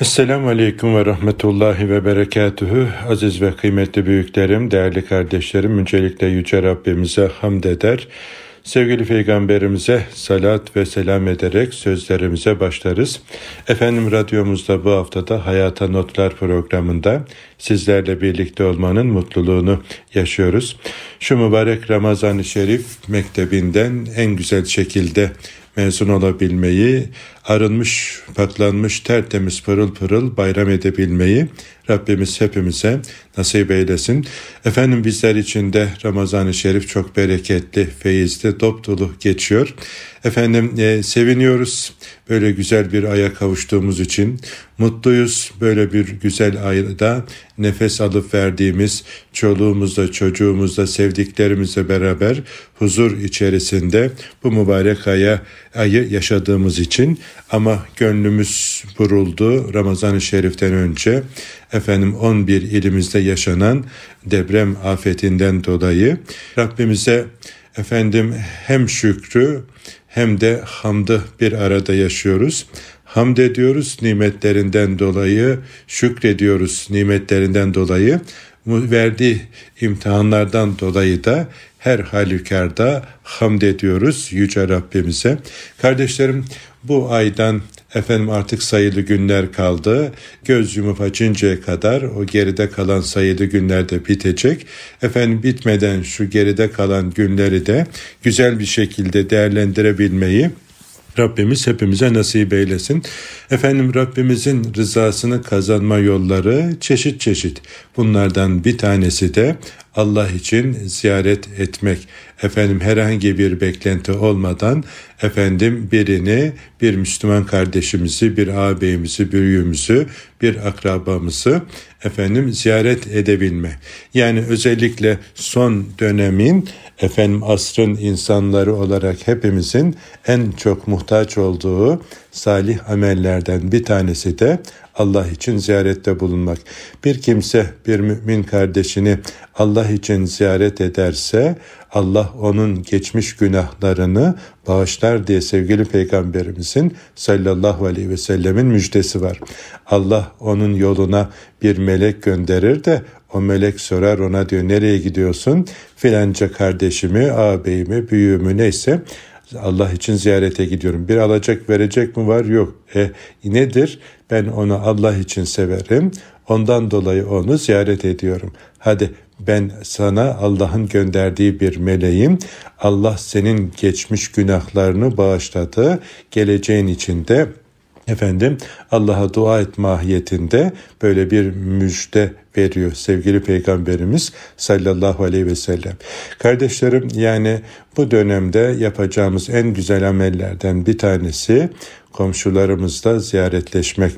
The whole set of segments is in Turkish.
Esselamu Aleyküm ve Rahmetullahi ve Berekatühü. Aziz ve kıymetli büyüklerim, değerli kardeşlerim, öncelikle Yüce Rabbimize hamd eder. Sevgili Peygamberimize salat ve selam ederek sözlerimize başlarız. Efendim radyomuzda bu haftada Hayata Notlar programında sizlerle birlikte olmanın mutluluğunu yaşıyoruz. Şu mübarek Ramazan-ı Şerif mektebinden en güzel şekilde mezun olabilmeyi, arınmış, paklanmış, tertemiz, pırıl pırıl bayram edebilmeyi Rabbimiz hepimize nasip eylesin. Efendim bizler için de Ramazan-ı Şerif çok bereketli, feyizli, dop dolu geçiyor. Efendim e, seviniyoruz böyle güzel bir aya kavuştuğumuz için. Mutluyuz böyle bir güzel ayda nefes alıp verdiğimiz çoluğumuzla, çocuğumuzla, sevdiklerimizle beraber huzur içerisinde bu mübarek aya, ayı yaşadığımız için ama gönlümüz buruldu Ramazan-ı Şerif'ten önce efendim 11 ilimizde yaşanan deprem afetinden dolayı Rabbimize efendim hem şükrü hem de hamdı bir arada yaşıyoruz. Hamd ediyoruz nimetlerinden dolayı, şükrediyoruz nimetlerinden dolayı, verdiği imtihanlardan dolayı da her halükarda hamd ediyoruz Yüce Rabbimize. Kardeşlerim bu aydan efendim artık sayılı günler kaldı. Göz yumup açıncaya kadar o geride kalan sayılı günler de bitecek. Efendim bitmeden şu geride kalan günleri de güzel bir şekilde değerlendirebilmeyi Rabbimiz hepimize nasip eylesin. Efendim Rabbimizin rızasını kazanma yolları çeşit çeşit. Bunlardan bir tanesi de Allah için ziyaret etmek. Efendim herhangi bir beklenti olmadan efendim birini, bir Müslüman kardeşimizi, bir ağabeyimizi, büyüğümüzü, bir akrabamızı efendim ziyaret edebilme. Yani özellikle son dönemin efendim asrın insanları olarak hepimizin en çok muhtaç olduğu salih amellerden bir tanesi de Allah için ziyarette bulunmak. Bir kimse bir mümin kardeşini Allah için ziyaret ederse Allah onun geçmiş günahlarını bağışlar diye sevgili peygamberimizin sallallahu aleyhi ve sellemin müjdesi var. Allah onun yoluna bir melek gönderir de o melek sorar ona diyor nereye gidiyorsun? Filanca kardeşimi, ağabeyimi, büyüğümü neyse Allah için ziyarete gidiyorum. Bir alacak verecek mi var? Yok. E nedir? Ben onu Allah için severim. Ondan dolayı onu ziyaret ediyorum. Hadi ben sana Allah'ın gönderdiği bir meleğim. Allah senin geçmiş günahlarını bağışladı. Geleceğin içinde efendim Allah'a dua et mahiyetinde böyle bir müjde veriyor sevgili peygamberimiz sallallahu aleyhi ve sellem. Kardeşlerim yani bu dönemde yapacağımız en güzel amellerden bir tanesi komşularımızla ziyaretleşmek.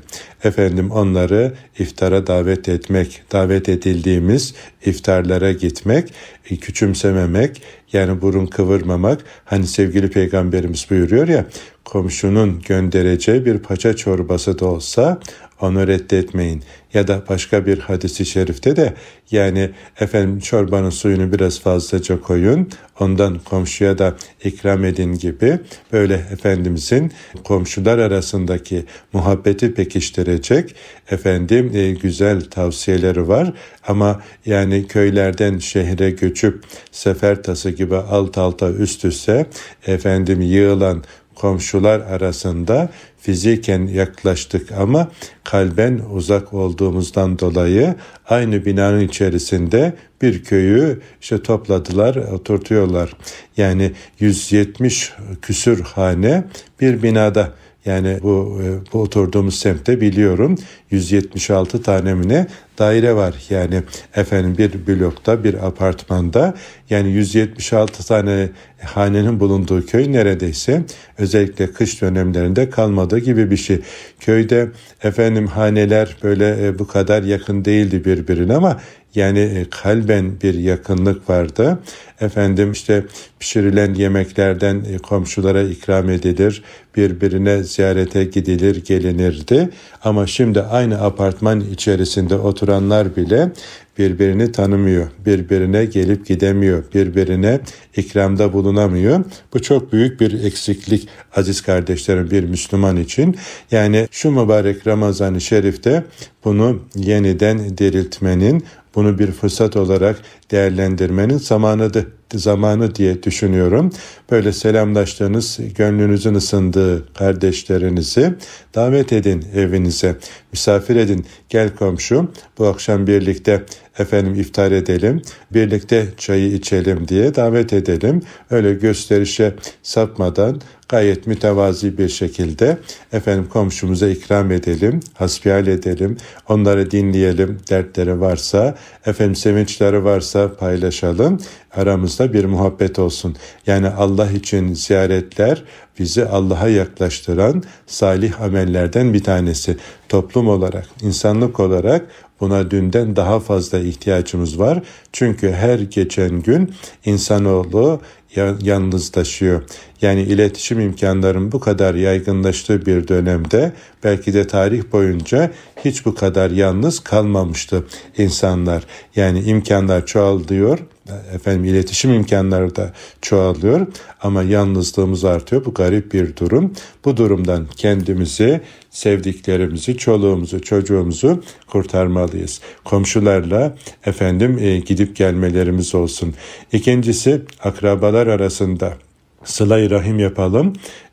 Efendim onları iftara davet etmek, davet edildiğimiz iftarlara gitmek, e, küçümsememek, yani burun kıvırmamak. Hani sevgili peygamberimiz buyuruyor ya, komşunun göndereceği bir paça çorbası da olsa onu reddetmeyin. Ya da başka bir hadisi şerifte de yani efendim çorbanın suyunu biraz fazlaca koyun, ondan komşuya da ikram edin gibi böyle Efendimizin komşular arasındaki muhabbeti pekiştirecek efendim e, güzel tavsiyeleri var. Ama yani köylerden şehre göçüp sefer tası gibi alt alta üst üste efendim yığılan komşular arasında fiziken yaklaştık ama kalben uzak olduğumuzdan dolayı aynı binanın içerisinde bir köyü işte topladılar, oturtuyorlar. Yani 170 küsür hane bir binada yani bu, e, bu oturduğumuz semtte biliyorum 176 tane mi ne daire var. Yani efendim bir blokta bir apartmanda yani 176 tane hanenin bulunduğu köy neredeyse özellikle kış dönemlerinde kalmadı gibi bir şey. Köyde efendim haneler böyle e, bu kadar yakın değildi birbirine ama yani e, kalben bir yakınlık vardı. Efendim işte pişirilen yemeklerden e, komşulara ikram edilir, birbirine ziyarete gidilir, gelinirdi. Ama şimdi aynı apartman içerisinde oturanlar bile birbirini tanımıyor, birbirine gelip gidemiyor, birbirine ikramda bulunamıyor. Bu çok büyük bir eksiklik aziz kardeşlerim bir Müslüman için. Yani şu mübarek Ramazan-ı Şerif'te bunu yeniden diriltmenin, bunu bir fırsat olarak değerlendirmenin zamanıdır zamanı diye düşünüyorum. Böyle selamlaştığınız, gönlünüzün ısındığı kardeşlerinizi davet edin evinize. Misafir edin. Gel komşu bu akşam birlikte efendim iftar edelim. Birlikte çayı içelim diye davet edelim. Öyle gösterişe sapmadan gayet mütevazi bir şekilde efendim komşumuza ikram edelim, hasbihal edelim, onları dinleyelim, dertleri varsa, efendim sevinçleri varsa paylaşalım, aramızda bir muhabbet olsun. Yani Allah için ziyaretler bizi Allah'a yaklaştıran salih amellerden bir tanesi. Toplum olarak, insanlık olarak buna dünden daha fazla ihtiyacımız var. Çünkü her geçen gün insanoğlu yalnızlaşıyor. Yani iletişim imkanlarının bu kadar yaygınlaştığı bir dönemde belki de tarih boyunca hiç bu kadar yalnız kalmamıştı insanlar. Yani imkanlar çoğalıyor, efendim iletişim imkanları da çoğalıyor ama yalnızlığımız artıyor. Bu garip bir durum. Bu durumdan kendimizi, sevdiklerimizi, çoluğumuzu, çocuğumuzu kurtarmalıyız. Komşularla efendim e, gidip gelmelerimiz olsun. İkincisi akrabalar arasında sıla rahim yapalım.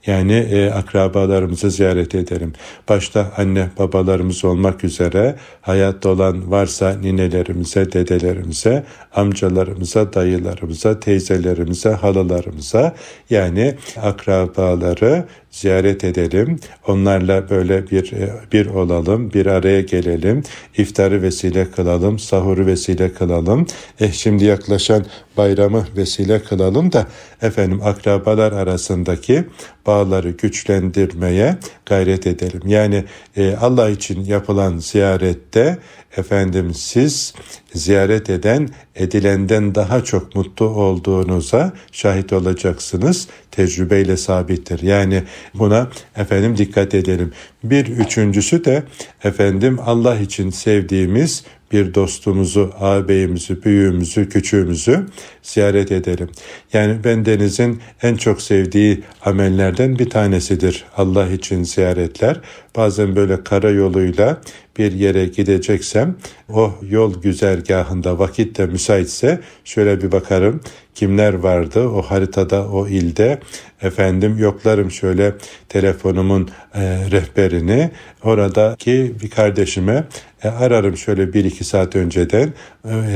Yani e, akrabalarımızı ziyaret edelim. Başta anne babalarımız olmak üzere hayatta olan varsa ninelerimize, dedelerimize, amcalarımıza, dayılarımıza, teyzelerimize, halalarımıza yani akrabaları ziyaret edelim. Onlarla böyle bir bir olalım, bir araya gelelim. İftarı vesile kılalım, sahuru vesile kılalım. Eh şimdi yaklaşan bayramı vesile kılalım da efendim akrabalar arasındaki bağları güçlendirmeye gayret edelim. Yani e, Allah için yapılan ziyarette efendim siz ziyaret eden edilenden daha çok mutlu olduğunuza şahit olacaksınız. Tecrübeyle sabittir. Yani buna efendim dikkat edelim. Bir üçüncüsü de efendim Allah için sevdiğimiz bir dostumuzu, ağabeyimizi, büyüğümüzü, küçüğümüzü ziyaret edelim. Yani bendenizin en çok sevdiği amellerden bir tanesidir Allah için ziyaretler. Bazen böyle karayoluyla bir yere gideceksem o yol güzergahında vakit de müsaitse şöyle bir bakarım. Kimler vardı o haritada o ilde? Efendim yoklarım şöyle telefonumun e, rehberini. Oradaki bir kardeşime e, ararım şöyle bir iki saat önceden.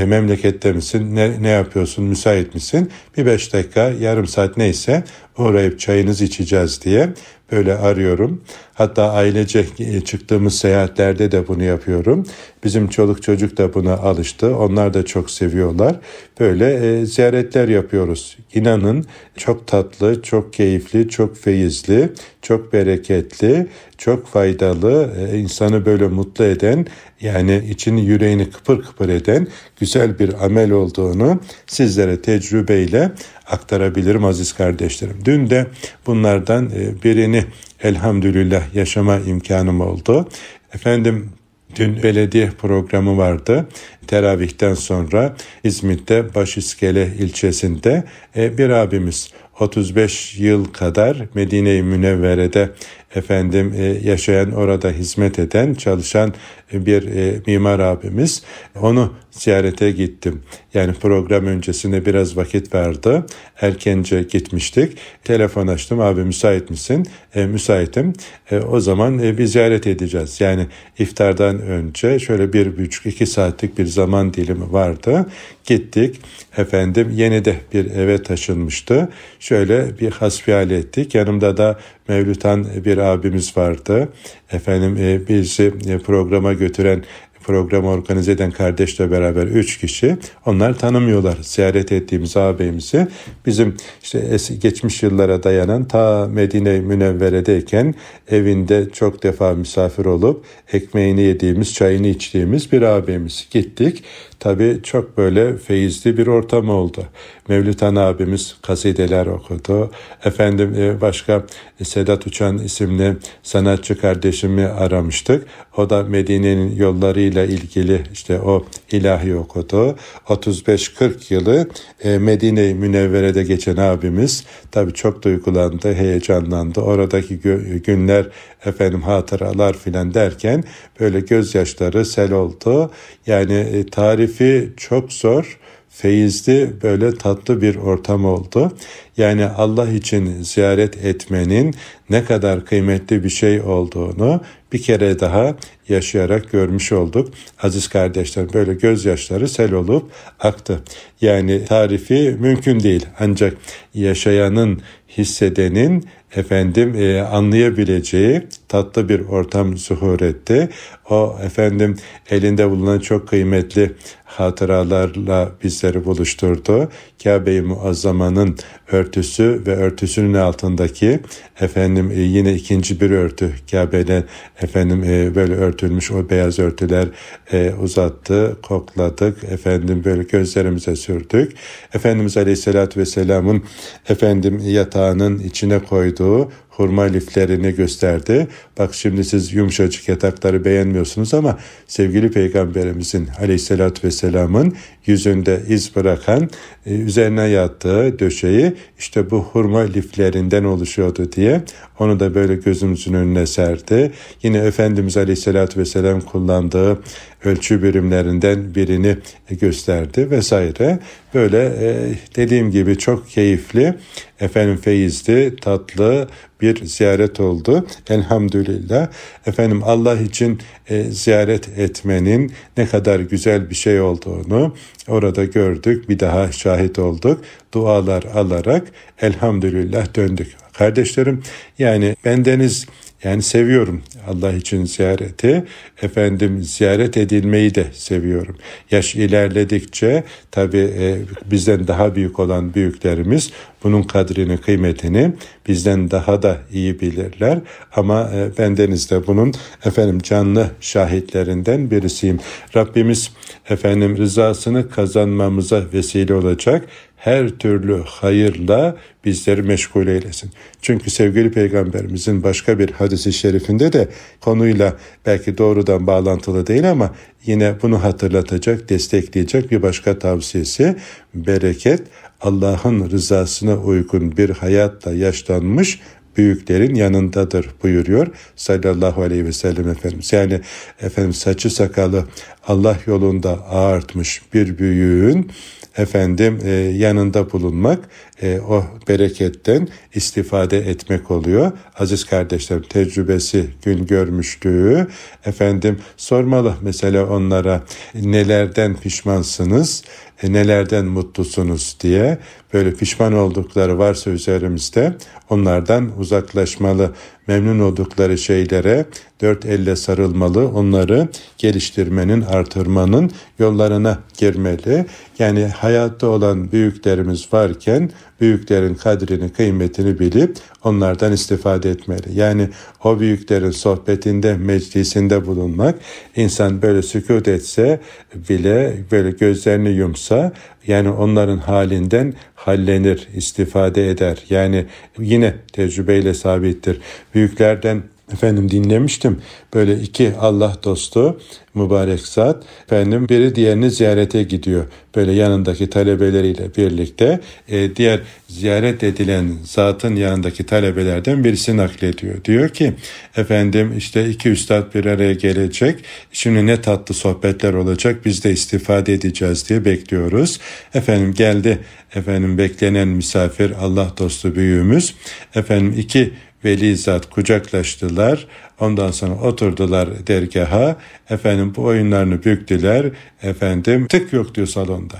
E, memlekette misin? Ne, ne yapıyorsun? Müsait misin? Bir beş dakika yarım saat neyse uğrayıp çayınızı içeceğiz diye böyle arıyorum. Hatta ailece çıktığımız seyahatlerde de bunu yapıyorum. Bizim çoluk çocuk da buna alıştı. Onlar da çok seviyorlar. Böyle e, ziyaretler yapıyoruz. İnanın çok tatlı, çok keyifli, çok feyizli, çok bereketli, çok faydalı, e, insanı böyle mutlu eden, yani içini yüreğini kıpır kıpır eden güzel bir amel olduğunu sizlere tecrübeyle aktarabilirim aziz kardeşlerim. Dün de bunlardan e, birini elhamdülillah yaşama imkanım oldu. Efendim Dün belediye programı vardı. Teravihten sonra İzmit'te Başiskele ilçesinde e, bir abimiz 35 yıl kadar Medine-i Münevvere'de efendim e, yaşayan orada hizmet eden çalışan bir e, mimar abimiz onu ziyarete gittim. Yani program öncesinde biraz vakit verdi. Erkence gitmiştik. Telefon açtım. Abi müsait misin? E, müsaitim. E, o zaman e, bir ziyaret edeceğiz. Yani iftardan önce şöyle bir buçuk iki saatlik bir zaman dilimi vardı. Gittik. Efendim yeni de bir eve taşınmıştı. Şöyle bir hasbihal ettik. Yanımda da Mevlütan bir abimiz vardı. Efendim e, bizi e, programa götüren programı organize eden kardeşle beraber üç kişi. Onlar tanımıyorlar ziyaret ettiğimiz ağabeyimizi. Bizim işte eski, geçmiş yıllara dayanan ta Medine Münevvere'deyken evinde çok defa misafir olup ekmeğini yediğimiz, çayını içtiğimiz bir ağabeyimiz. Gittik. Tabii çok böyle feyizli bir ortam oldu. Mevlüt Han abimiz kasideler okudu. Efendim e, başka Sedat Uçan isimli sanatçı kardeşimi aramıştık. O da Medine'nin yollarıyla hayatıyla ilgili işte o ilahi okudu. 35-40 yılı e, Medine-i Münevvere'de geçen abimiz tabi çok duygulandı, heyecanlandı. Oradaki günler efendim hatıralar filan derken böyle gözyaşları sel oldu. Yani e, tarifi çok zor feyizli böyle tatlı bir ortam oldu. Yani Allah için ziyaret etmenin ne kadar kıymetli bir şey olduğunu bir kere daha yaşayarak görmüş olduk. Aziz kardeşlerim böyle gözyaşları sel olup aktı. Yani tarifi mümkün değil ancak yaşayanın hissedenin efendim e, anlayabileceği tatlı bir ortam zuhur etti. O efendim elinde bulunan çok kıymetli hatıralarla bizleri buluşturdu. Kabe-i Muazzama'nın örtüsü ve örtüsünün altındaki efendim e, yine ikinci bir örtü Kabe'de efendim e, böyle örtülmüş o beyaz örtüler e, uzattı, kokladık, efendim böyle gözlerimize sürdük. Efendimiz Aleyhisselatü Vesselam'ın efendim yatağının içine koyduğu hurma liflerini gösterdi. Bak şimdi siz yumuşacık yatakları beğenmiyorsunuz ama sevgili Peygamberimizin aleyhissalatü vesselamın yüzünde iz bırakan e, üzerine yattığı döşeyi işte bu hurma liflerinden oluşuyordu diye onu da böyle gözümüzün önüne serdi. Yine Efendimiz Aleyhisselatü Vesselam kullandığı ölçü birimlerinden birini gösterdi vesaire. Böyle e, dediğim gibi çok keyifli, efendim feyizli, tatlı bir ziyaret oldu. Elhamdülillah. Efendim Allah için e, ziyaret etmenin ne kadar güzel bir şey olduğunu orada gördük. Bir daha şahit olduk. Dualar alarak elhamdülillah döndük. Kardeşlerim yani bendeniz yani seviyorum Allah için ziyareti. Efendim ziyaret edilmeyi de seviyorum. Yaş ilerledikçe tabi e, bizden daha büyük olan büyüklerimiz bunun kadrini, kıymetini bizden daha da iyi bilirler. Ama e, bendeniz de bunun efendim canlı şahitlerinden birisiyim. Rabbimiz efendim rızasını kazanmamıza vesile olacak her türlü hayırla bizleri meşgul eylesin. Çünkü sevgili peygamberimizin başka bir hadisi şerifinde de konuyla belki doğrudan bağlantılı değil ama yine bunu hatırlatacak, destekleyecek bir başka tavsiyesi bereket Allah'ın rızasına uygun bir hayatla yaşlanmış büyüklerin yanındadır buyuruyor sallallahu aleyhi ve sellem Efendimiz. Yani efendim saçı sakalı Allah yolunda ağartmış bir büyüğün efendim e, yanında bulunmak e, o bereketten istifade etmek oluyor. Aziz kardeşlerim tecrübesi, gün görmüşlüğü efendim sormalı mesela onlara nelerden pişmansınız, e, nelerden mutlusunuz diye böyle pişman oldukları varsa üzerimizde onlardan uzaklaşmalı, memnun oldukları şeylere dört elle sarılmalı, onları geliştirmenin, artırmanın yollarına girmeli. Yani hayatta olan büyüklerimiz varken büyüklerin kadrini, kıymetini bilip onlardan istifade etmeli. Yani o büyüklerin sohbetinde, meclisinde bulunmak, insan böyle sükut etse bile, böyle gözlerini yumsa, yani onların halinden hallenir, istifade eder. Yani yine tecrübeyle sabittir. Büyüklerden Efendim dinlemiştim. Böyle iki Allah dostu mübarek zat. Efendim biri diğerini ziyarete gidiyor. Böyle yanındaki talebeleriyle birlikte. E, diğer ziyaret edilen zatın yanındaki talebelerden birisi naklediyor. Diyor ki efendim işte iki üstad bir araya gelecek. Şimdi ne tatlı sohbetler olacak biz de istifade edeceğiz diye bekliyoruz. Efendim geldi. Efendim beklenen misafir Allah dostu büyüğümüz. Efendim iki veli zat kucaklaştılar. Ondan sonra oturdular dergaha. Efendim bu oyunlarını büktüler. Efendim tık yok diyor salonda.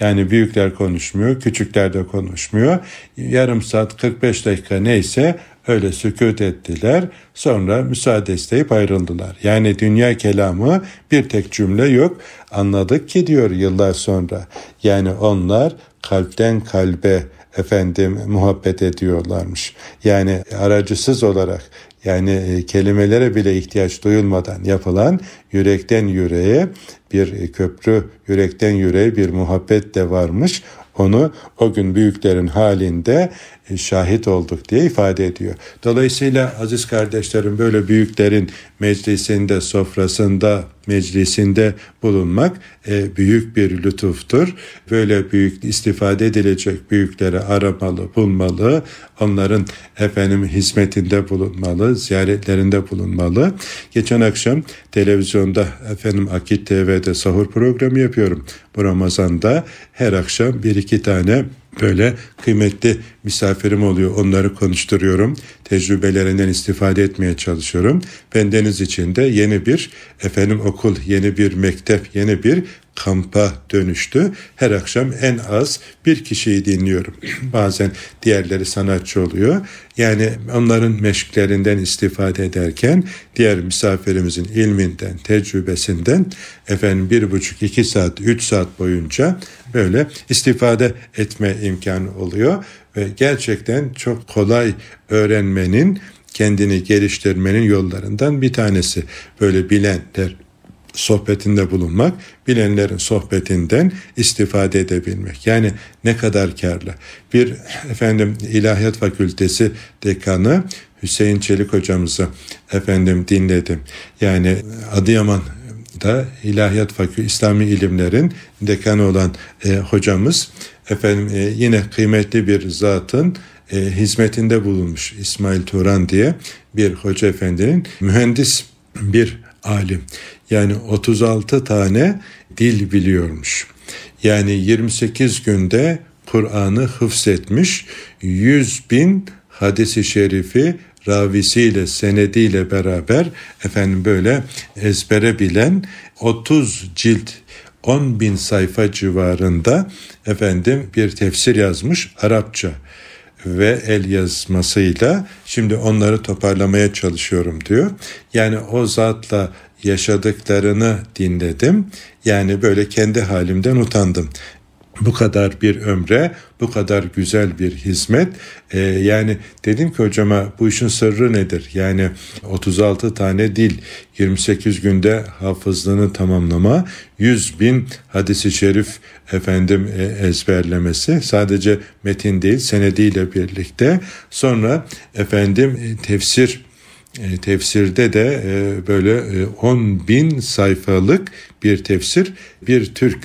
Yani büyükler konuşmuyor, küçükler de konuşmuyor. Yarım saat 45 dakika neyse öyle sükut ettiler. Sonra müsaade isteyip ayrıldılar. Yani dünya kelamı bir tek cümle yok. Anladık ki diyor yıllar sonra. Yani onlar kalpten kalbe efendim muhabbet ediyorlarmış. Yani aracısız olarak yani e, kelimelere bile ihtiyaç duyulmadan yapılan yürekten yüreğe bir köprü, yürekten yüreğe bir muhabbet de varmış. Onu o gün büyüklerin halinde e, şahit olduk diye ifade ediyor. Dolayısıyla aziz kardeşlerim böyle büyüklerin meclisinde, sofrasında, meclisinde bulunmak e, büyük bir lütuftur. Böyle büyük istifade edilecek büyükleri aramalı, bulmalı, onların efendim hizmetinde bulunmalı, ziyaretlerinde bulunmalı. Geçen akşam televizyonda efendim Akit TV'de sahur programı yapıyorum. Bu Ramazan'da her akşam bir iki tane böyle kıymetli misafirim oluyor. Onları konuşturuyorum. Tecrübelerinden istifade etmeye çalışıyorum. Bendeniz için de yeni bir efendim okul, yeni bir mektep, yeni bir kampa dönüştü. Her akşam en az bir kişiyi dinliyorum. Bazen diğerleri sanatçı oluyor. Yani onların meşklerinden istifade ederken diğer misafirimizin ilminden, tecrübesinden efendim bir buçuk, iki saat, üç saat boyunca böyle istifade etme imkanı oluyor. Ve gerçekten çok kolay öğrenmenin, kendini geliştirmenin yollarından bir tanesi. Böyle bilenler, sohbetinde bulunmak, bilenlerin sohbetinden istifade edebilmek. Yani ne kadar karlı. Bir efendim İlahiyat Fakültesi dekanı Hüseyin Çelik hocamızı efendim dinledim. Yani Adıyaman da İlahiyat Fakültesi İslami ilimlerin dekanı olan e, hocamız efendim e, yine kıymetli bir zatın e, hizmetinde bulunmuş İsmail Turan diye bir hoca efendinin mühendis bir alim. Yani 36 tane dil biliyormuş. Yani 28 günde Kur'an'ı hıfzetmiş. 100 bin hadisi şerifi ravisiyle, senediyle beraber efendim böyle ezbere bilen 30 cilt 10 bin sayfa civarında efendim bir tefsir yazmış Arapça ve el yazmasıyla şimdi onları toparlamaya çalışıyorum diyor. Yani o zatla yaşadıklarını dinledim. Yani böyle kendi halimden utandım bu kadar bir ömre, bu kadar güzel bir hizmet. Ee, yani dedim ki hocama bu işin sırrı nedir? Yani 36 tane dil, 28 günde hafızlığını tamamlama, 100 bin hadisi şerif efendim e, ezberlemesi. Sadece metin değil, senediyle birlikte. Sonra efendim e, tefsir tefsirde de e, böyle e, 10 bin sayfalık bir tefsir bir Türk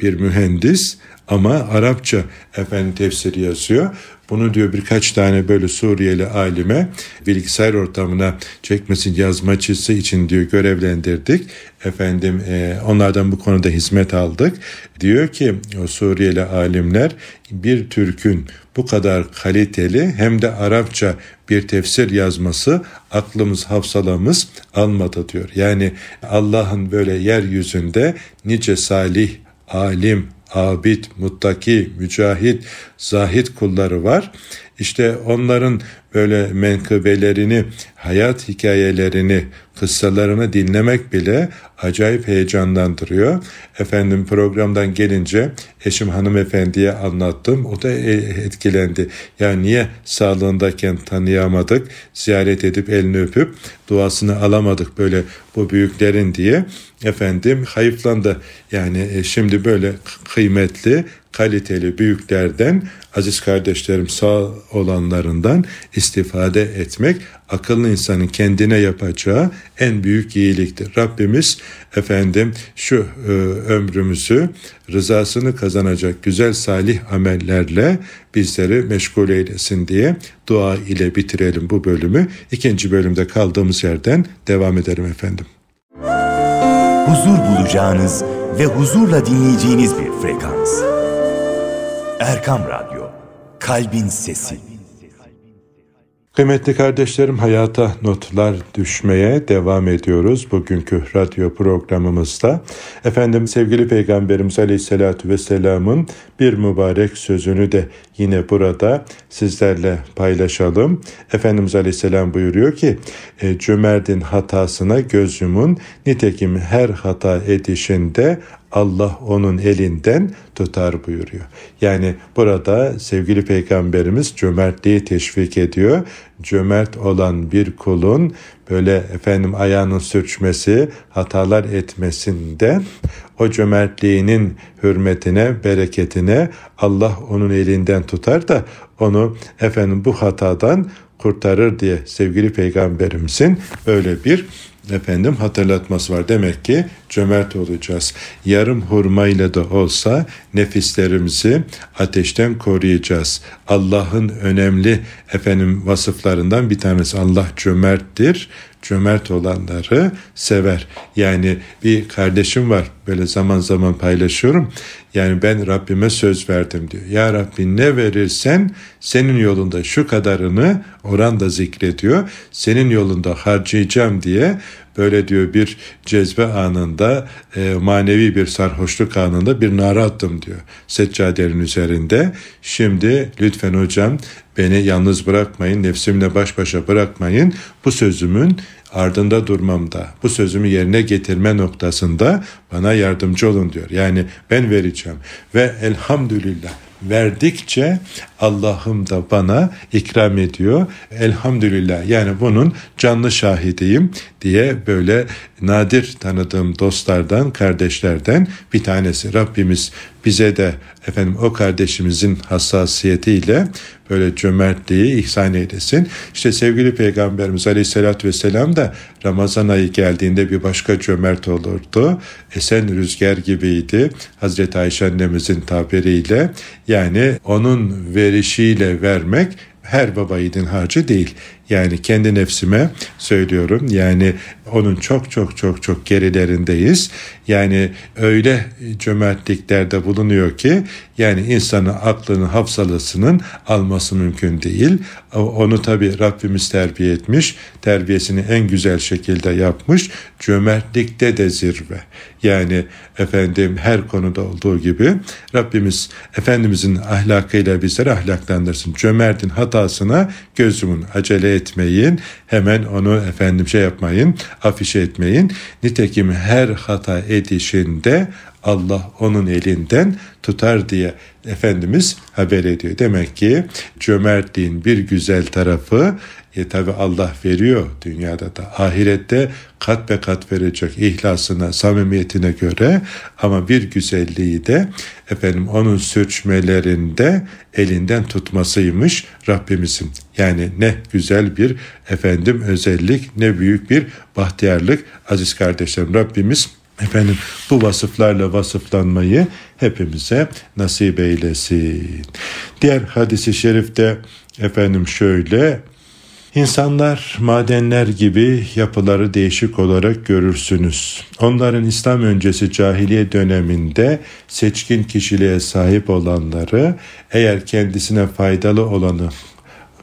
bir mühendis ama Arapça efendim tefsiri yazıyor. Bunu diyor birkaç tane böyle Suriyeli alime bilgisayar ortamına çekmesin yazmacısı için diyor görevlendirdik. Efendim e, onlardan bu konuda hizmet aldık. Diyor ki o Suriyeli alimler bir Türk'ün bu kadar kaliteli hem de Arapça bir tefsir yazması aklımız hafsalamız almadı diyor. Yani Allah'ın böyle yeryüzünde nice salih, alim, abid, muttaki, mücahit, zahit kulları var. İşte onların böyle menkıbelerini, hayat hikayelerini, kıssalarını dinlemek bile acayip heyecanlandırıyor. Efendim programdan gelince eşim hanımefendiye anlattım. O da e, etkilendi. Ya niye sağlığındayken tanıyamadık, ziyaret edip elini öpüp duasını alamadık böyle bu büyüklerin diye. Efendim hayıflandı. Yani e, şimdi böyle kıymetli, kaliteli büyüklerden, aziz kardeşlerim sağ olanlarından istifade etmek akıllı insanın kendine yapacağı en büyük iyiliktir. Rabbimiz efendim şu e, ömrümüzü rızasını kazanacak güzel salih amellerle bizleri meşgul eylesin diye dua ile bitirelim bu bölümü. İkinci bölümde kaldığımız yerden devam edelim efendim. Huzur bulacağınız ve huzurla dinleyeceğiniz bir frekans. Erkam Radyo, Kalbin Sesi. Kıymetli kardeşlerim hayata notlar düşmeye devam ediyoruz bugünkü radyo programımızda. Efendim sevgili Peygamberimiz Aleyhisselatü Vesselam'ın bir mübarek sözünü de yine burada sizlerle paylaşalım. Efendimiz Aleyhisselam buyuruyor ki e, cömertin hatasına göz yumun nitekim her hata edişinde Allah onun elinden tutar buyuruyor. Yani burada sevgili peygamberimiz cömertliği teşvik ediyor. Cömert olan bir kulun böyle efendim ayağının sürçmesi, hatalar etmesinde o cömertliğinin hürmetine, bereketine Allah onun elinden tutar da onu efendim bu hatadan kurtarır diye sevgili peygamberimizin böyle bir efendim hatırlatması var. Demek ki cömert olacağız. Yarım hurmayla da olsa nefislerimizi ateşten koruyacağız. Allah'ın önemli efendim vasıflarından bir tanesi Allah cömerttir cömert olanları sever. Yani bir kardeşim var böyle zaman zaman paylaşıyorum. Yani ben Rabbime söz verdim diyor. Ya Rabbi ne verirsen senin yolunda şu kadarını oran da zikrediyor. Senin yolunda harcayacağım diye böyle diyor bir cezbe anında e, manevi bir sarhoşluk anında bir nara attım diyor seccadenin üzerinde. Şimdi lütfen hocam beni yalnız bırakmayın nefsimle baş başa bırakmayın bu sözümün ardında durmamda, bu sözümü yerine getirme noktasında bana yardımcı olun diyor. Yani ben vereceğim ve elhamdülillah verdikçe Allah'ım da bana ikram ediyor. Elhamdülillah yani bunun canlı şahidiyim diye böyle nadir tanıdığım dostlardan, kardeşlerden bir tanesi. Rabbimiz bize de efendim o kardeşimizin hassasiyetiyle böyle cömertliği ihsan eylesin. İşte sevgili Peygamberimiz Aleyhisselatü Vesselam da Ramazan ayı geldiğinde bir başka cömert olurdu. Esen rüzgar gibiydi. Hazreti Ayşe annemizin tabiriyle yani onun verişiyle vermek her baba yiğidin harcı değil. Yani kendi nefsime söylüyorum. Yani onun çok çok çok çok gerilerindeyiz. Yani öyle cömertliklerde bulunuyor ki yani insanın aklını hafsalasının alması mümkün değil. Onu tabi Rabbimiz terbiye etmiş. Terbiyesini en güzel şekilde yapmış. Cömertlikte de zirve. Yani efendim her konuda olduğu gibi Rabbimiz Efendimizin ahlakıyla bizleri ahlaklandırsın. Cömertin hatasına gözümün acele etmeyin. Hemen onu efendim şey yapmayın, afişe etmeyin. Nitekim her hata edişinde Allah onun elinden tutar diye Efendimiz haber ediyor. Demek ki cömertliğin bir güzel tarafı e tabi Allah veriyor dünyada da ahirette kat be kat verecek ihlasına samimiyetine göre ama bir güzelliği de efendim onun sürçmelerinde elinden tutmasıymış Rabbimizin. Yani ne güzel bir efendim özellik ne büyük bir bahtiyarlık aziz kardeşlerim Rabbimiz Efendim bu vasıflarla vasıflanmayı hepimize nasip eylesin. Diğer hadisi şerifte efendim şöyle İnsanlar madenler gibi yapıları değişik olarak görürsünüz. Onların İslam öncesi cahiliye döneminde seçkin kişiliğe sahip olanları eğer kendisine faydalı olanı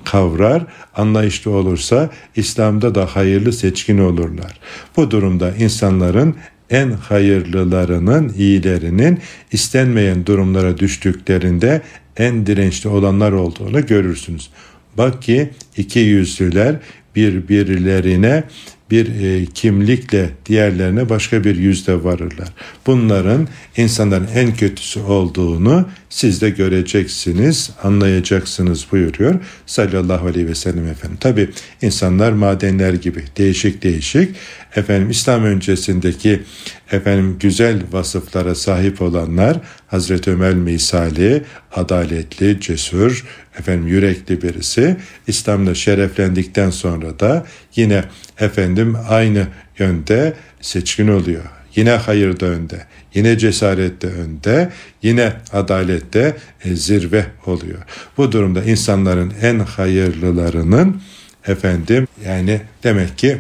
kavrar, anlayışlı olursa İslam'da da hayırlı seçkin olurlar. Bu durumda insanların en hayırlılarının, iyilerinin istenmeyen durumlara düştüklerinde en dirençli olanlar olduğunu görürsünüz. Bak ki iki yüzlüler birbirlerine bir e, kimlikle diğerlerine başka bir yüzde varırlar. Bunların insanların en kötüsü olduğunu siz de göreceksiniz, anlayacaksınız buyuruyor sallallahu aleyhi ve sellem efendim. Tabi insanlar madenler gibi değişik değişik efendim İslam öncesindeki efendim güzel vasıflara sahip olanlar Hazreti Ömer misali adaletli, cesur, efendim yürekli birisi İslam'da şereflendikten sonra da yine efendim aynı yönde seçkin oluyor. Yine hayırda önde, yine cesarette önde, yine adalette e, zirve oluyor. Bu durumda insanların en hayırlılarının efendim yani demek ki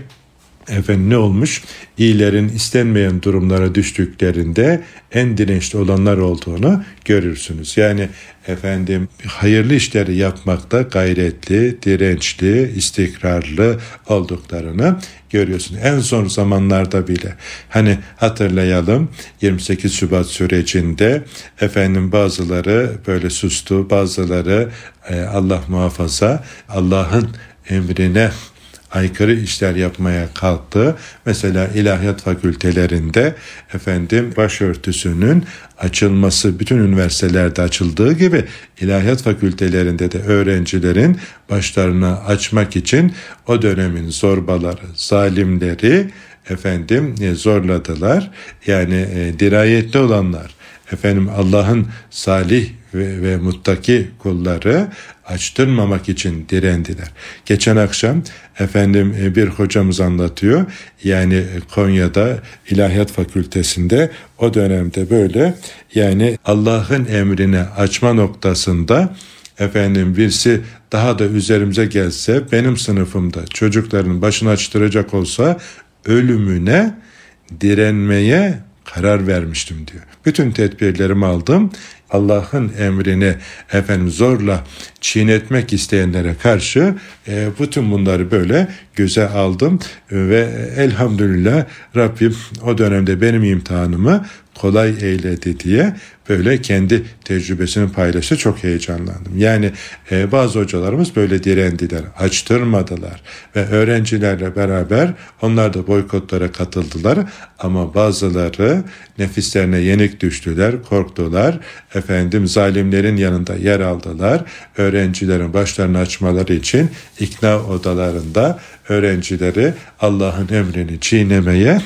efendim ne olmuş? İyilerin istenmeyen durumlara düştüklerinde en dirençli olanlar olduğunu görürsünüz. Yani efendim hayırlı işleri yapmakta gayretli, dirençli, istikrarlı olduklarını görüyorsun. En son zamanlarda bile hani hatırlayalım 28 Şubat sürecinde efendim bazıları böyle sustu, bazıları e, Allah muhafaza Allah'ın emrine aykırı işler yapmaya kalktı. Mesela ilahiyat fakültelerinde efendim başörtüsünün açılması bütün üniversitelerde açıldığı gibi ilahiyat fakültelerinde de öğrencilerin başlarını açmak için o dönemin zorbaları, zalimleri efendim e, zorladılar. Yani e, dirayetli olanlar efendim Allah'ın salih ve, ve muttaki kulları açtırmamak için direndiler. Geçen akşam efendim e, bir hocamız anlatıyor. Yani Konya'da İlahiyat Fakültesinde o dönemde böyle yani Allah'ın emrine açma noktasında efendim birisi daha da üzerimize gelse benim sınıfımda çocukların başını açtıracak olsa ölümüne direnmeye karar vermiştim diyor. Bütün tedbirlerimi aldım. Allah'ın emrini efendim zorla çiğnetmek isteyenlere karşı e, bütün bunları böyle göze aldım ve elhamdülillah Rabbim o dönemde benim imtihanımı kolay eyledi diye böyle kendi tecrübesini paylaştı. Çok heyecanlandım. Yani e, bazı hocalarımız böyle direndiler, açtırmadılar ve öğrencilerle beraber onlar da boykotlara katıldılar ama bazıları nefislerine yenik düştüler, korktular. Efendim zalimlerin yanında yer aldılar. Öğrencilerin başlarını açmaları için ikna odalarında öğrencileri Allah'ın emrini çiğnemeye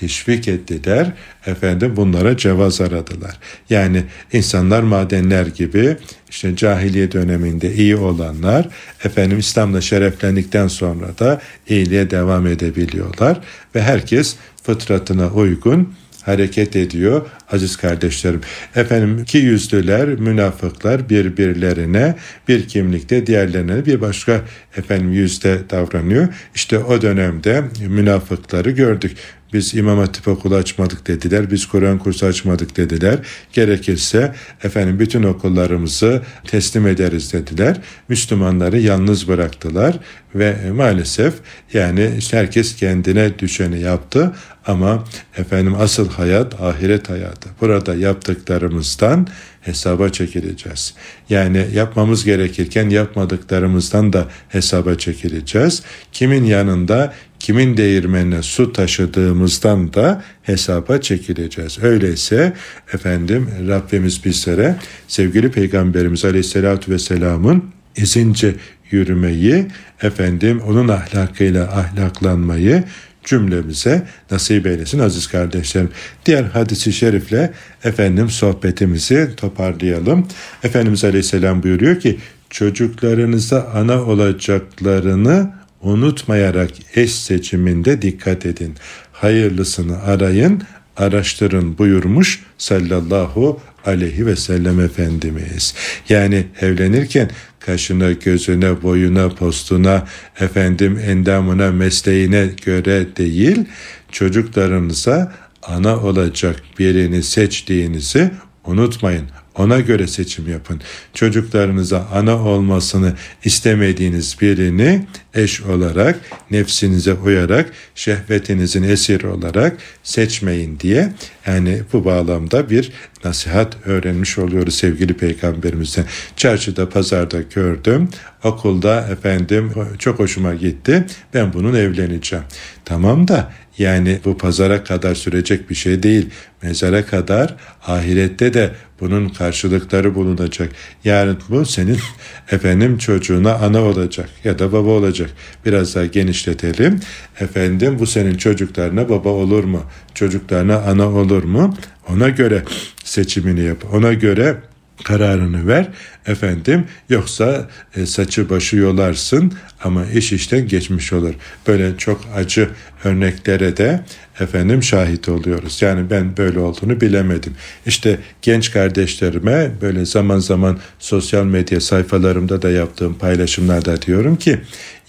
teşvik ettiler. Efendim bunlara cevaz aradılar. Yani insanlar madenler gibi işte cahiliye döneminde iyi olanlar efendim İslam'la şereflendikten sonra da iyiliğe devam edebiliyorlar ve herkes fıtratına uygun hareket ediyor aziz kardeşlerim. Efendim ki yüzlüler, münafıklar birbirlerine bir kimlikte diğerlerine bir başka efendim yüzde davranıyor. İşte o dönemde münafıkları gördük. Biz İmam Hatip okulu açmadık dediler. Biz Kur'an kursu açmadık dediler. Gerekirse efendim bütün okullarımızı teslim ederiz dediler. Müslümanları yalnız bıraktılar ve maalesef yani herkes kendine düşeni yaptı ama efendim asıl hayat ahiret hayatı. Burada yaptıklarımızdan hesaba çekileceğiz. Yani yapmamız gerekirken yapmadıklarımızdan da hesaba çekileceğiz. Kimin yanında kimin değirmenine su taşıdığımızdan da hesaba çekileceğiz. Öyleyse efendim Rabbimiz bizlere sevgili Peygamberimiz Aleyhisselatü Vesselam'ın izince yürümeyi, efendim onun ahlakıyla ahlaklanmayı cümlemize nasip eylesin aziz kardeşlerim. Diğer hadisi şerifle efendim sohbetimizi toparlayalım. Efendimiz Aleyhisselam buyuruyor ki çocuklarınıza ana olacaklarını unutmayarak eş seçiminde dikkat edin. Hayırlısını arayın, araştırın buyurmuş sallallahu aleyhi ve sellem Efendimiz. Yani evlenirken kaşına, gözüne, boyuna, postuna, efendim endamına, mesleğine göre değil, çocuklarınıza ana olacak birini seçtiğinizi unutmayın. Ona göre seçim yapın. Çocuklarınıza ana olmasını istemediğiniz birini eş olarak, nefsinize uyarak, şehvetinizin esiri olarak seçmeyin diye yani bu bağlamda bir nasihat öğrenmiş oluyoruz sevgili peygamberimizden. Çarşıda, pazarda gördüm. Okulda efendim çok hoşuma gitti. Ben bunun evleneceğim. Tamam da yani bu pazara kadar sürecek bir şey değil. Mezara kadar ahirette de bunun karşılıkları bulunacak. Yarın bu senin efendim çocuğuna ana olacak ya da baba olacak. Biraz daha genişletelim. Efendim bu senin çocuklarına baba olur mu? Çocuklarına ana olur mu? Ona göre seçimini yap. Ona göre kararını ver efendim yoksa e, saçı başı yolarsın ama iş işten geçmiş olur. Böyle çok acı örneklere de efendim şahit oluyoruz. Yani ben böyle olduğunu bilemedim. İşte genç kardeşlerime böyle zaman zaman sosyal medya sayfalarımda da yaptığım paylaşımlarda diyorum ki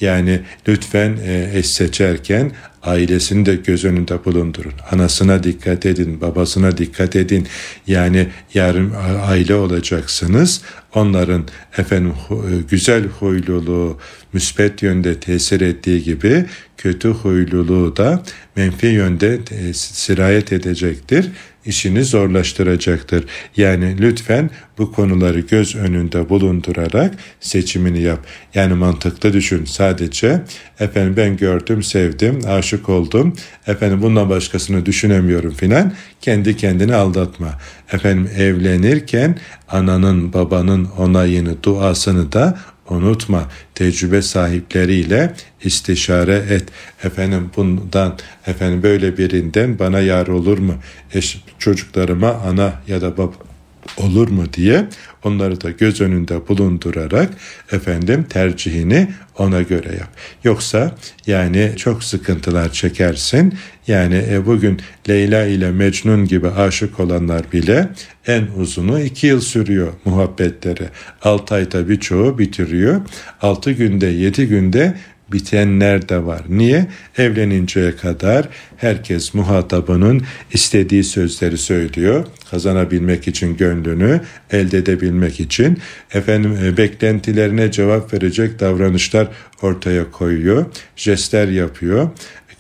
yani lütfen e, eş seçerken ailesini de göz önünde bulundurun. Anasına dikkat edin, babasına dikkat edin. Yani yarın aile olacaksınız. Onların efendim e, güzel huyluluğu müspet yönde tesir ettiği gibi kötü huyluluğu da menfi yönde e, sirayet edecektir işini zorlaştıracaktır. Yani lütfen bu konuları göz önünde bulundurarak seçimini yap. Yani mantıklı düşün sadece efendim ben gördüm, sevdim, aşık oldum. Efendim bundan başkasını düşünemiyorum filan. Kendi kendini aldatma. Efendim evlenirken ananın, babanın onayını, duasını da unutma tecrübe sahipleriyle istişare et. Efendim bundan efendim böyle birinden bana yar olur mu? Eş, çocuklarıma ana ya da baba olur mu diye onları da göz önünde bulundurarak efendim tercihini ona göre yap. Yoksa yani çok sıkıntılar çekersin. Yani e, bugün Leyla ile Mecnun gibi aşık olanlar bile en uzunu iki yıl sürüyor muhabbetleri. Altı ayda birçoğu bitiriyor. Altı günde yedi günde bitenler de var. Niye? Evleninceye kadar herkes muhatabının istediği sözleri söylüyor. Kazanabilmek için gönlünü elde edebilmek için efendim e, beklentilerine cevap verecek davranışlar ortaya koyuyor. Jestler yapıyor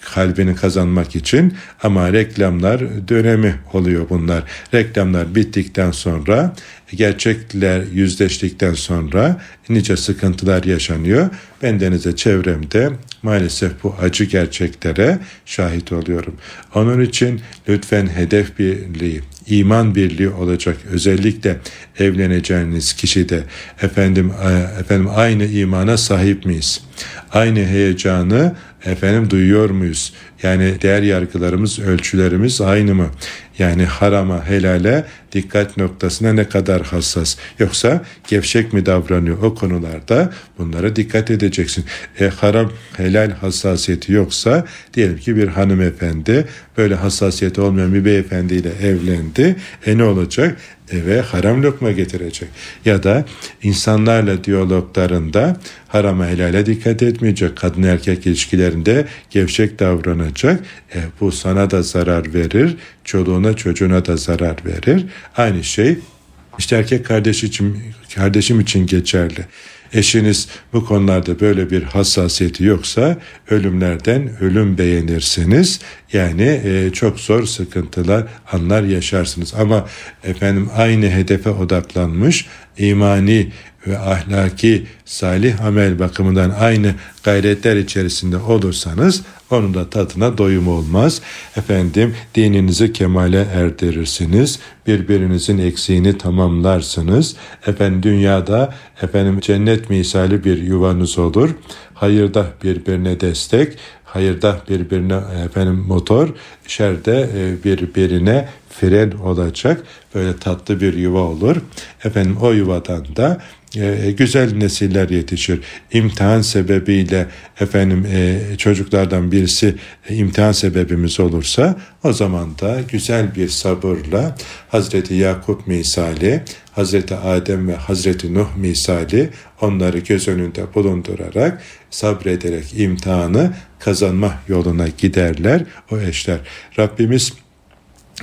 kalbini kazanmak için ama reklamlar dönemi oluyor bunlar. Reklamlar bittikten sonra gerçekler yüzleştikten sonra nice sıkıntılar yaşanıyor. Ben denize çevremde maalesef bu acı gerçeklere şahit oluyorum. Onun için lütfen hedef birliği, iman birliği olacak. Özellikle evleneceğiniz kişi de efendim e, efendim aynı imana sahip miyiz? Aynı heyecanı efendim duyuyor muyuz? Yani değer yargılarımız, ölçülerimiz aynı mı? Yani harama, helale dikkat noktasına ne kadar hassas. Yoksa gevşek mi davranıyor o konularda bunlara dikkat edeceksin. E, haram, helal hassasiyeti yoksa diyelim ki bir hanımefendi böyle hassasiyeti olmayan bir beyefendiyle evlendi. E ne olacak? Eve haram lokma getirecek. Ya da insanlarla diyaloglarında harama helale dikkat etmeyecek. Kadın erkek ilişkilerinde gevşek davranacak. E, bu sana da zarar verir. Çoluğuna çocuğuna da zarar verir. Aynı şey işte erkek kardeş için, kardeşim için geçerli. Eşiniz bu konularda böyle bir hassasiyeti yoksa ölümlerden ölüm beğenirsiniz. Yani e, çok zor sıkıntılar, anlar yaşarsınız. Ama efendim aynı hedefe odaklanmış, imani ve ahlaki salih amel bakımından aynı gayretler içerisinde olursanız onun da tadına doyum olmaz. Efendim dininizi kemale erdirirsiniz. Birbirinizin eksiğini tamamlarsınız. Efendim dünyada efendim cennet misali bir yuvanız olur. Hayırda birbirine destek, hayırda birbirine efendim motor, şerde e, birbirine fren olacak. Böyle tatlı bir yuva olur. Efendim o yuvadan da e, güzel nesiller yetişir. İmtihan sebebiyle efendim e, çocuklardan birisi e, imtihan sebebimiz olursa o zaman da güzel bir sabırla Hazreti Yakup misali, Hazreti Adem ve Hazreti Nuh misali onları göz önünde bulundurarak sabrederek imtihanı kazanma yoluna giderler o eşler. Rabbimiz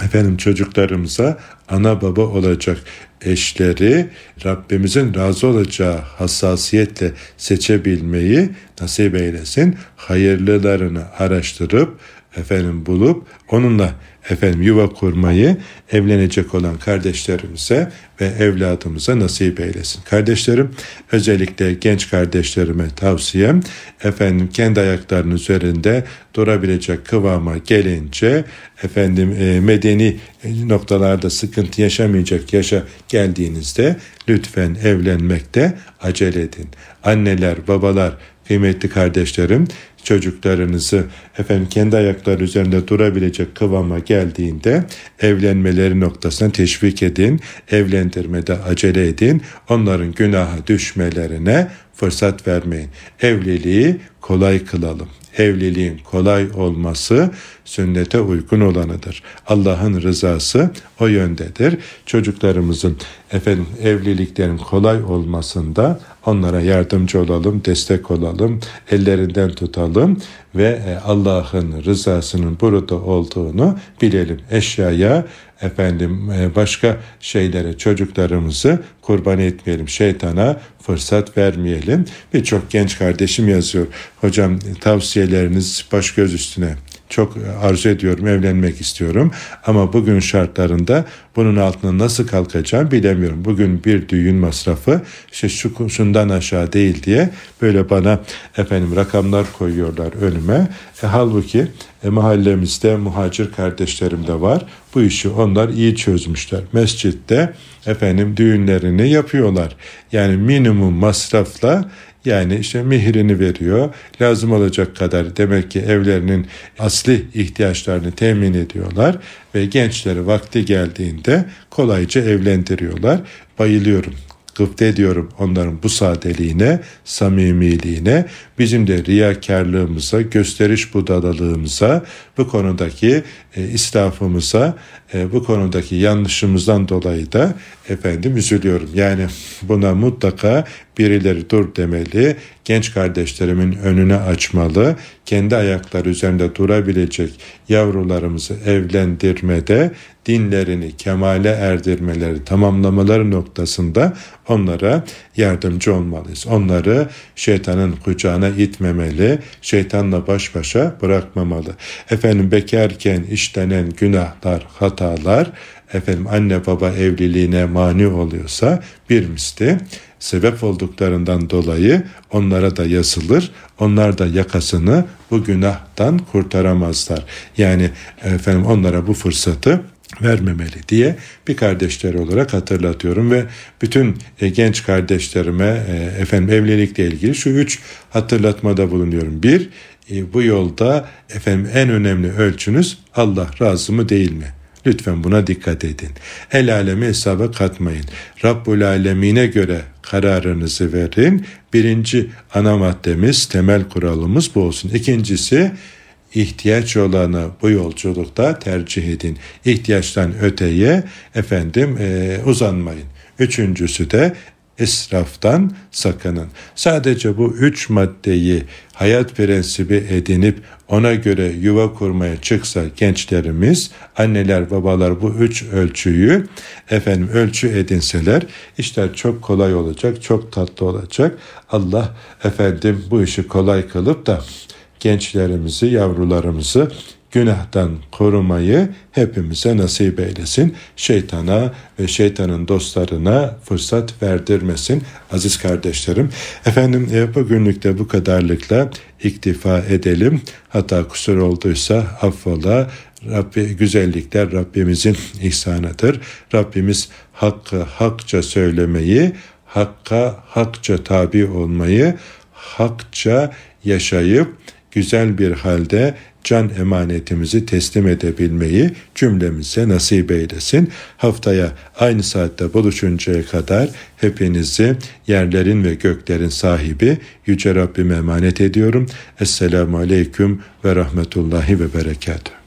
efendim çocuklarımıza ana baba olacak eşleri Rabbimizin razı olacağı hassasiyetle seçebilmeyi nasip eylesin. Hayırlılarını araştırıp efendim bulup onunla efendim yuva kurmayı evlenecek olan kardeşlerimize ve evladımıza nasip eylesin. Kardeşlerim özellikle genç kardeşlerime tavsiyem efendim kendi ayaklarının üzerinde durabilecek kıvama gelince efendim e, medeni noktalarda sıkıntı yaşamayacak yaşa geldiğinizde lütfen evlenmekte acele edin. Anneler, babalar, kıymetli kardeşlerim çocuklarınızı efendim kendi ayakları üzerinde durabilecek kıvama geldiğinde evlenmeleri noktasına teşvik edin, evlendirmede acele edin, onların günaha düşmelerine fırsat vermeyin. Evliliği kolay kılalım. Evliliğin kolay olması sünnete uygun olanıdır. Allah'ın rızası o yöndedir. Çocuklarımızın efendim evliliklerin kolay olmasında onlara yardımcı olalım, destek olalım, ellerinden tutalım ve e, Allah'ın rızasının burada olduğunu bilelim. Eşyaya efendim e, başka şeylere çocuklarımızı kurban etmeyelim. Şeytana fırsat vermeyelim. Birçok genç kardeşim yazıyor. Hocam tavsiyeleriniz baş göz üstüne çok arzu ediyorum, evlenmek istiyorum. Ama bugün şartlarında bunun altına nasıl kalkacağım bilemiyorum. Bugün bir düğün masrafı işte şu, şundan aşağı değil diye böyle bana efendim rakamlar koyuyorlar önüme. E, halbuki e, mahallemizde muhacir kardeşlerim de var. Bu işi onlar iyi çözmüşler. Mescitte efendim düğünlerini yapıyorlar. Yani minimum masrafla Yani işte mihrini veriyor. Lazım olacak kadar demek ki evlerinin asli ihtiyaçlarını temin ediyorlar ve gençleri vakti geldiğinde kolayca evlendiriyorlar. Bayılıyorum gıpta ediyorum onların bu sadeliğine, samimiliğine, bizim de riyakarlığımıza, gösteriş budalalığımıza, bu konudaki e, israfımıza, e, bu konudaki yanlışımızdan dolayı da efendim üzülüyorum. Yani buna mutlaka birileri dur demeli, genç kardeşlerimin önüne açmalı, kendi ayakları üzerinde durabilecek yavrularımızı evlendirmede dinlerini kemale erdirmeleri, tamamlamaları noktasında onlara yardımcı olmalıyız. Onları şeytanın kucağına itmemeli, şeytanla baş başa bırakmamalı. Efendim bekarken işlenen günahlar, hatalar, efendim anne baba evliliğine mani oluyorsa bir misli sebep olduklarından dolayı onlara da yazılır. Onlar da yakasını bu günahtan kurtaramazlar. Yani efendim onlara bu fırsatı vermemeli diye bir kardeşleri olarak hatırlatıyorum ve bütün e, genç kardeşlerime e, efendim evlilikle ilgili şu üç hatırlatmada bulunuyorum. Bir, e, bu yolda efendim en önemli ölçünüz Allah razı mı değil mi? Lütfen buna dikkat edin. El alemi hesaba katmayın. Rabbul alemine göre kararınızı verin. Birinci ana maddemiz, temel kuralımız bu olsun. İkincisi, ihtiyaç olanı bu yolculukta tercih edin. İhtiyaçtan öteye efendim e, uzanmayın. Üçüncüsü de israftan sakının. Sadece bu üç maddeyi hayat prensibi edinip ona göre yuva kurmaya çıksa gençlerimiz, anneler babalar bu üç ölçüyü efendim ölçü edinseler işler çok kolay olacak, çok tatlı olacak. Allah efendim bu işi kolay kılıp da gençlerimizi, yavrularımızı günahtan korumayı hepimize nasip eylesin. Şeytana ve şeytanın dostlarına fırsat verdirmesin aziz kardeşlerim. Efendim e, bugünlük de bu kadarlıkla iktifa edelim. Hata kusur olduysa affola. Rabbi, güzellikler Rabbimizin ihsanıdır. Rabbimiz hakkı hakça söylemeyi, hakka hakça tabi olmayı, hakça yaşayıp güzel bir halde can emanetimizi teslim edebilmeyi cümlemize nasip eylesin. Haftaya aynı saatte buluşuncaya kadar hepinizi yerlerin ve göklerin sahibi Yüce Rabbime emanet ediyorum. Esselamu Aleyküm ve Rahmetullahi ve Berekatuhu.